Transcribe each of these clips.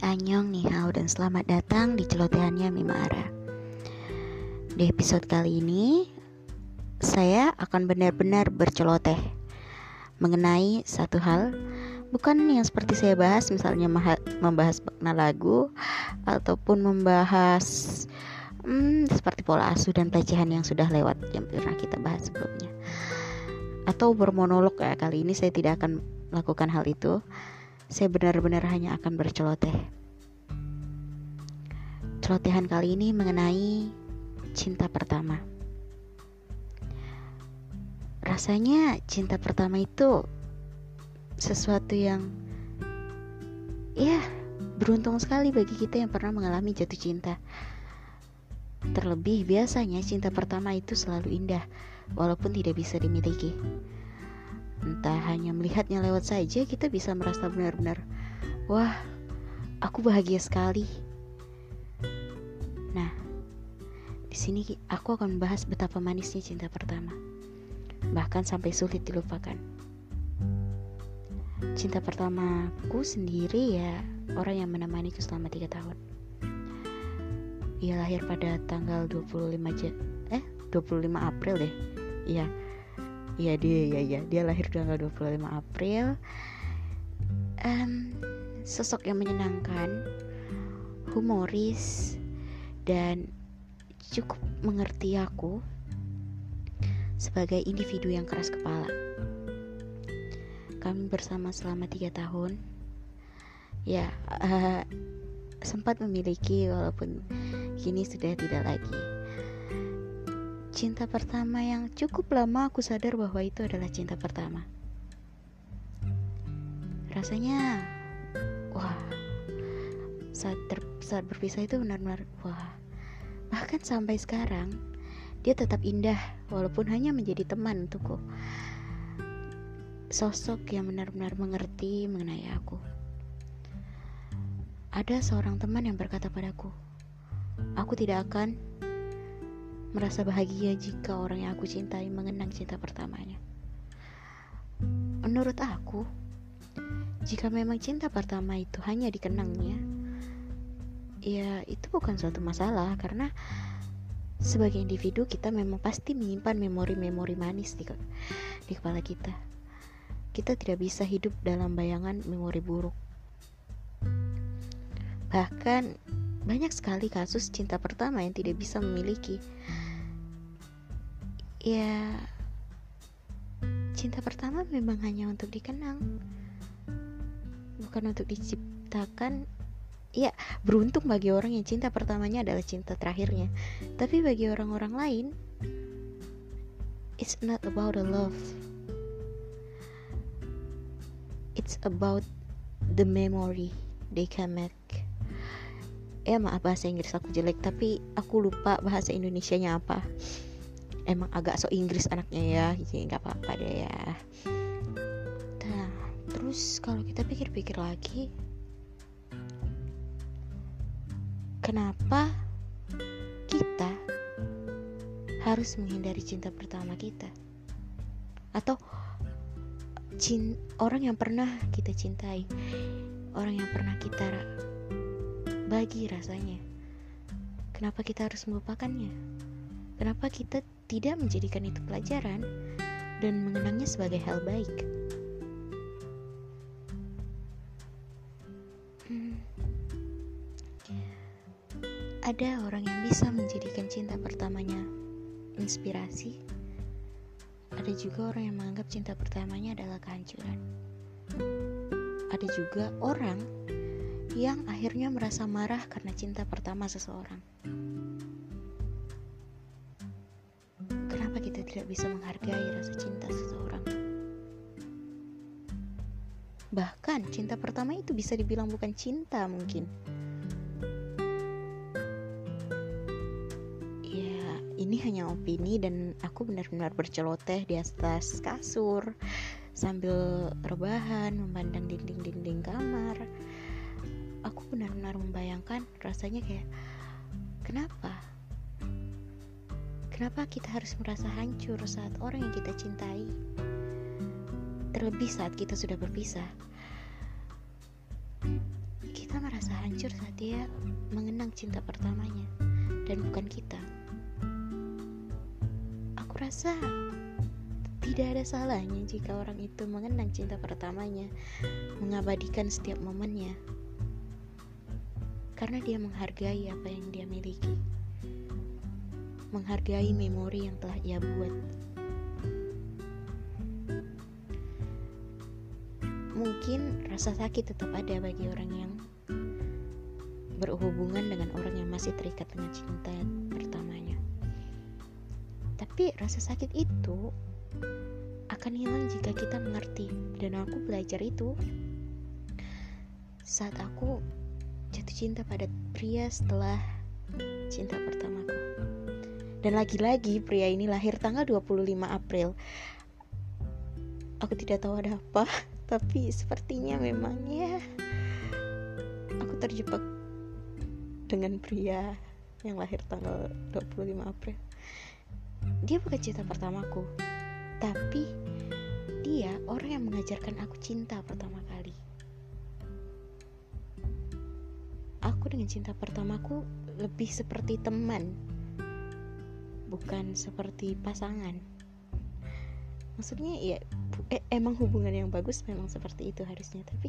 Anyong, Nihao, dan selamat datang di celotehannya Mimara Di episode kali ini, saya akan benar-benar berceloteh Mengenai satu hal. Bukan yang seperti saya bahas, misalnya membahas makna lagu Ataupun membahas hmm, seperti pola asuh dan pelecehan yang sudah lewat Yang pernah kita bahas sebelumnya. Atau bermonolog ya, kali ini saya tidak akan melakukan hal itu. Saya benar-benar hanya akan berceloteh. Celotehan kali ini mengenai cinta pertama. Rasanya cinta pertama itu sesuatu yang ya beruntung sekali bagi kita yang pernah mengalami jatuh cinta. Terlebih biasanya cinta pertama itu selalu indah walaupun tidak bisa dimiliki entah hanya melihatnya lewat saja kita bisa merasa benar-benar wah aku bahagia sekali nah di sini aku akan membahas betapa manisnya cinta pertama bahkan sampai sulit dilupakan. Cinta pertamaku sendiri ya orang yang menemaniku selama tiga tahun. Ia lahir pada tanggal 25 Jan eh 25 April deh. Iya Iya dia ya ya dia lahir tanggal 25 April. Um, sosok yang menyenangkan humoris dan cukup mengerti aku sebagai individu yang keras kepala. Kami bersama selama tiga tahun. Ya uh, sempat memiliki walaupun kini sudah tidak lagi. Cinta pertama yang cukup lama aku sadar bahwa itu adalah cinta pertama. Rasanya, wah, saat, ter, saat berpisah itu benar-benar, wah, bahkan sampai sekarang dia tetap indah walaupun hanya menjadi teman untukku. Sosok yang benar-benar mengerti mengenai aku. Ada seorang teman yang berkata padaku, "Aku tidak akan merasa bahagia jika orang yang aku cintai mengenang cinta pertamanya. Menurut aku, jika memang cinta pertama itu hanya dikenangnya, ya itu bukan suatu masalah karena sebagai individu kita memang pasti menyimpan memori-memori manis di, di kepala kita. Kita tidak bisa hidup dalam bayangan memori buruk. Bahkan banyak sekali kasus cinta pertama yang tidak bisa memiliki ya cinta pertama memang hanya untuk dikenang bukan untuk diciptakan ya beruntung bagi orang yang cinta pertamanya adalah cinta terakhirnya. Tapi bagi orang-orang lain it's not about the love. It's about the memory they can make. Ya maaf bahasa Inggris aku jelek tapi aku lupa bahasa Indonesia nya apa. Emang agak so Inggris anaknya ya jadi nggak apa-apa deh ya. Nah terus kalau kita pikir-pikir lagi kenapa kita harus menghindari cinta pertama kita? Atau cin orang yang pernah kita cintai orang yang pernah kita bagi rasanya. Kenapa kita harus melupakannya? Kenapa kita tidak menjadikan itu pelajaran dan mengenangnya sebagai hal baik. Ada orang yang bisa menjadikan cinta pertamanya inspirasi. Ada juga orang yang menganggap cinta pertamanya adalah kehancuran. Ada juga orang yang akhirnya merasa marah karena cinta pertama seseorang. tidak bisa menghargai rasa cinta seseorang. Bahkan cinta pertama itu bisa dibilang bukan cinta mungkin. Opini dan aku benar-benar berceloteh di atas kasur sambil rebahan memandang dinding-dinding kamar. Aku benar-benar membayangkan rasanya kayak kenapa Kenapa kita harus merasa hancur saat orang yang kita cintai? Terlebih saat kita sudah berpisah. Kita merasa hancur saat dia mengenang cinta pertamanya dan bukan kita. Rasa tidak ada salahnya jika orang itu mengenang cinta pertamanya, mengabadikan setiap momennya. Karena dia menghargai apa yang dia miliki. Menghargai memori yang telah ia buat. Mungkin rasa sakit tetap ada bagi orang yang berhubungan dengan orang yang masih terikat dengan cinta. Tapi rasa sakit itu akan hilang jika kita mengerti dan aku belajar itu saat aku jatuh cinta pada pria setelah cinta pertamaku. Dan lagi-lagi pria ini lahir tanggal 25 April. Aku tidak tahu ada apa tapi sepertinya memang ya aku terjebak dengan pria yang lahir tanggal 25 April dia bukan cinta pertamaku tapi dia orang yang mengajarkan aku cinta pertama kali. Aku dengan cinta pertamaku lebih seperti teman bukan seperti pasangan. Maksudnya ya eh, emang hubungan yang bagus memang seperti itu harusnya tapi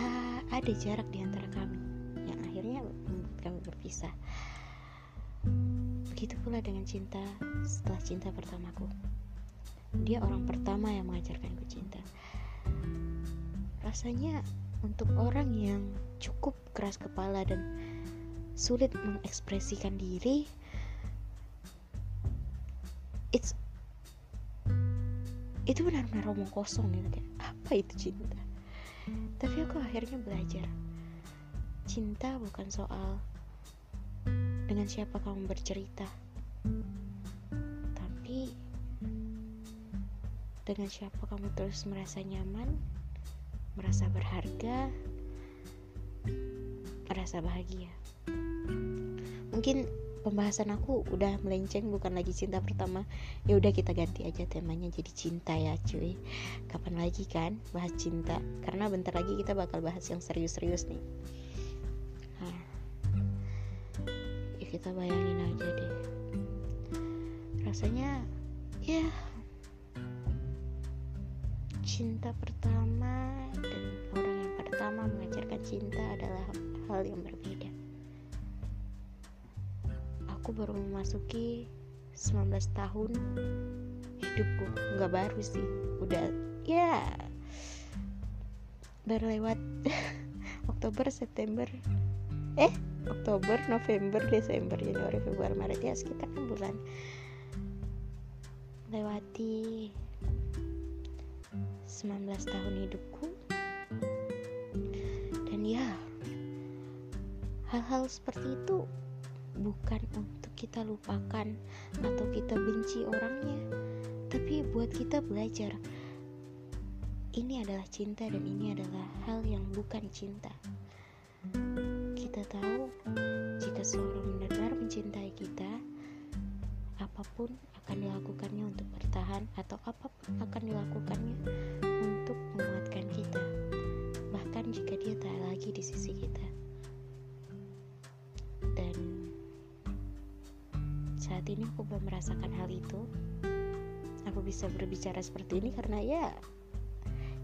uh, ada jarak di antara kami yang akhirnya membuat kami berpisah begitu pula dengan cinta setelah cinta pertamaku. Dia orang pertama yang mengajarkanku cinta. Rasanya untuk orang yang cukup keras kepala dan sulit mengekspresikan diri it's itu benar-benar omong kosong gitu kayak apa itu cinta? Tapi aku akhirnya belajar. Cinta bukan soal dengan siapa kamu bercerita? Tapi dengan siapa kamu terus merasa nyaman merasa berharga merasa bahagia? Mungkin pembahasan aku udah melenceng bukan lagi cinta pertama. Ya udah kita ganti aja temanya jadi cinta ya cuy. Kapan lagi kan bahas cinta? Karena bentar lagi kita bakal bahas yang serius-serius nih kita bayangin aja deh. Rasanya ya cinta pertama dan orang yang pertama mengajarkan cinta adalah hal yang berbeda. Aku baru memasuki 19 tahun hidupku. Nggak baru sih udah ya baru lewat Oktober September. Eh Oktober November Desember Januari Februari Maret ya sekitar 6 bulan lewati 19 tahun hidupku dan ya hal-hal seperti itu bukan untuk kita lupakan atau kita benci orangnya, tapi buat kita belajar. Ini adalah cinta dan ini adalah hal yang bukan cinta. Mencintai kita, apa pun akan dilakukannya untuk bertahan atau apa pun akan dilakukannya untuk menguatkan kita. Bahkan jika dia tak lagi di sisi kita. saat ini aku belum merasakan hal itu aku bisa berbicara seperti ini karena ya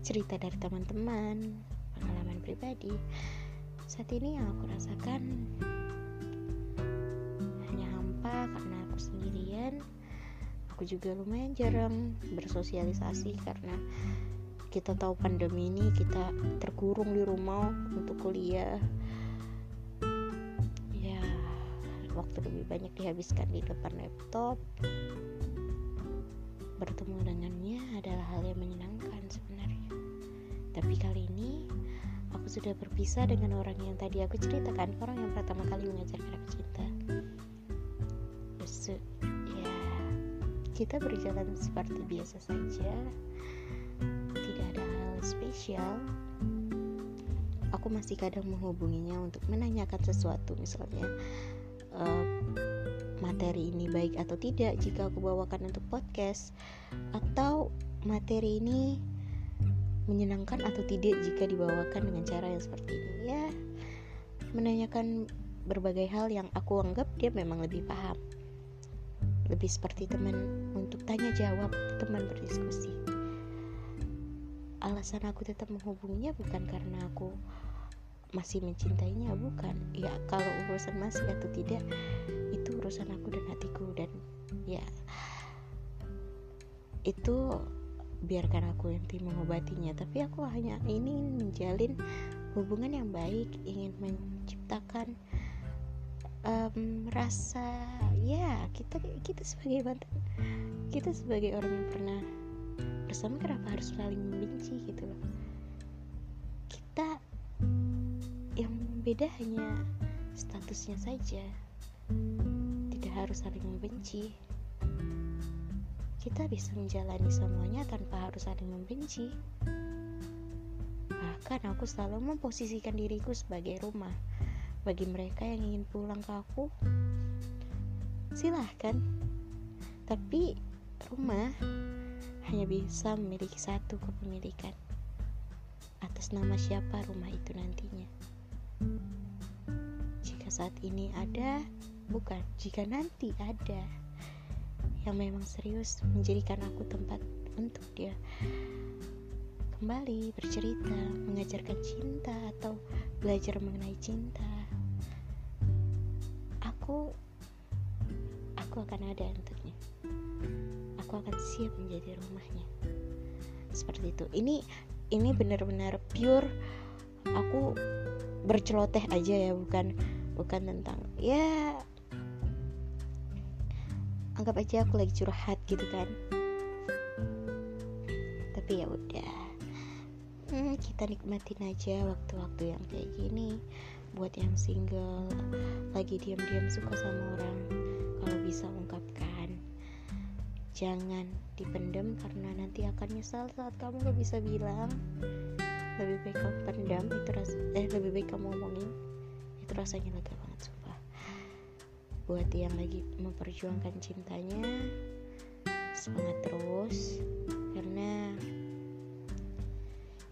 cerita dari teman-teman pengalaman pribadi saat ini yang aku rasakan sendirian. Aku juga lumayan jarang bersosialisasi karena kita tahu pandemi ini kita terkurung di rumah untuk kuliah. Waktu lebih banyak dihabiskan di depan laptop. Bertemu dengannya adalah hal yang menyenangkan sebenarnya. Tapi kali ini aku sudah berpisah dengan orang yang tadi aku ceritakan orang yang pertama kali mengajarkan aku cinta Ya kita berjalan seperti biasa saja. Tidak ada hal spesial. Aku masih kadang menghubunginya untuk menanyakan sesuatu misalnya uh, materi ini baik atau tidak jika aku bawakan untuk podcast atau materi ini menyenangkan atau tidak jika dibawakan dengan cara yang seperti ini. Ya menanyakan berbagai hal yang aku anggap dia memang lebih paham lebih seperti teman untuk tanya jawab teman berdiskusi. Alasan aku tetap menghubunginya bukan karena aku masih mencintainya bukan. Ya kalau urusan masih atau tidak itu urusan aku dan hatiku. Dan ya itu biarkan aku yang mengobatinya. Tapi aku hanya ingin menjalin hubungan yang baik ingin menciptakan um, rasa ya kita kita sebagai kita sebagai orang yang pernah bersama kenapa harus saling membenci gitu loh kita yang beda hanya statusnya saja tidak harus saling membenci kita bisa menjalani semuanya tanpa harus saling membenci. Bahkan aku selalu memposisikan diriku sebagai rumah bagi mereka yang ingin pulang ke aku. Silahkan, tapi rumah hanya bisa memiliki satu kepemilikan. Atas nama siapa rumah itu nantinya? Jika saat ini ada, bukan jika nanti ada yang memang serius menjadikan aku tempat untuk dia kembali bercerita, mengajarkan cinta atau belajar mengenai cinta. Aku aku akan ada untuknya. Aku akan siap menjadi rumahnya. Seperti itu. Ini ini benar-benar pure aku berceloteh aja ya, bukan bukan tentang ya anggap aja aku lagi curhat gitu kan tapi ya udah hmm, kita nikmatin aja waktu-waktu yang kayak gini buat yang single lagi diam-diam suka sama orang kalau bisa ungkapkan. Jangan dipendam karena nanti akan nyesal saat kamu gak bisa bilang. Lebih baik kamu pendam itu ras eh lebih baik kamu ngomongin itu rasanya lega banget buat yang lagi memperjuangkan cintanya semangat terus. Karena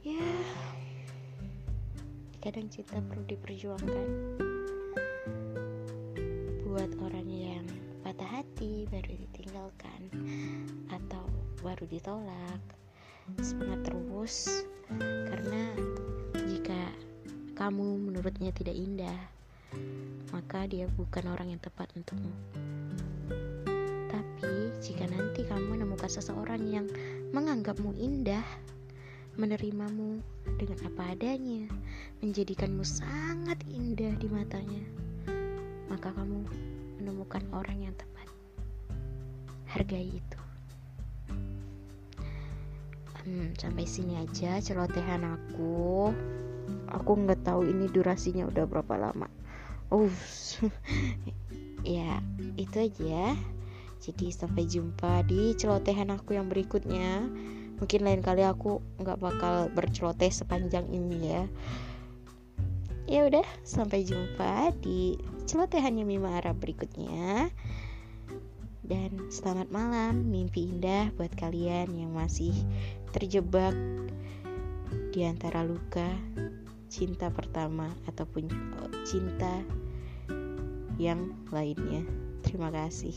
ya kadang cinta perlu diperjuangkan hati baru ditinggalkan atau baru ditolak semangat terus karena jika kamu menurutnya tidak indah maka dia bukan orang yang tepat untukmu. Tapi jika nanti kamu menemukan seseorang yang menganggapmu indah, menerimamu dengan apa adanya, menjadikanmu sangat indah di matanya, maka kamu menemukan orang yang tepat. Hargai itu. Hmm, sampai sini aja celotehan aku. Aku nggak tahu ini durasinya udah berapa lama. Oh ya itu aja jadi sampai jumpa di celotehan aku yang berikutnya. Mungkin lain kali aku nggak bakal berceloteh sepanjang ini ya. Ya udah sampai jumpa di celotehannya Mima Arab berikutnya dan selamat malam mimpi indah buat kalian yang masih terjebak di antara luka cinta pertama ataupun cinta yang lainnya. Terima kasih.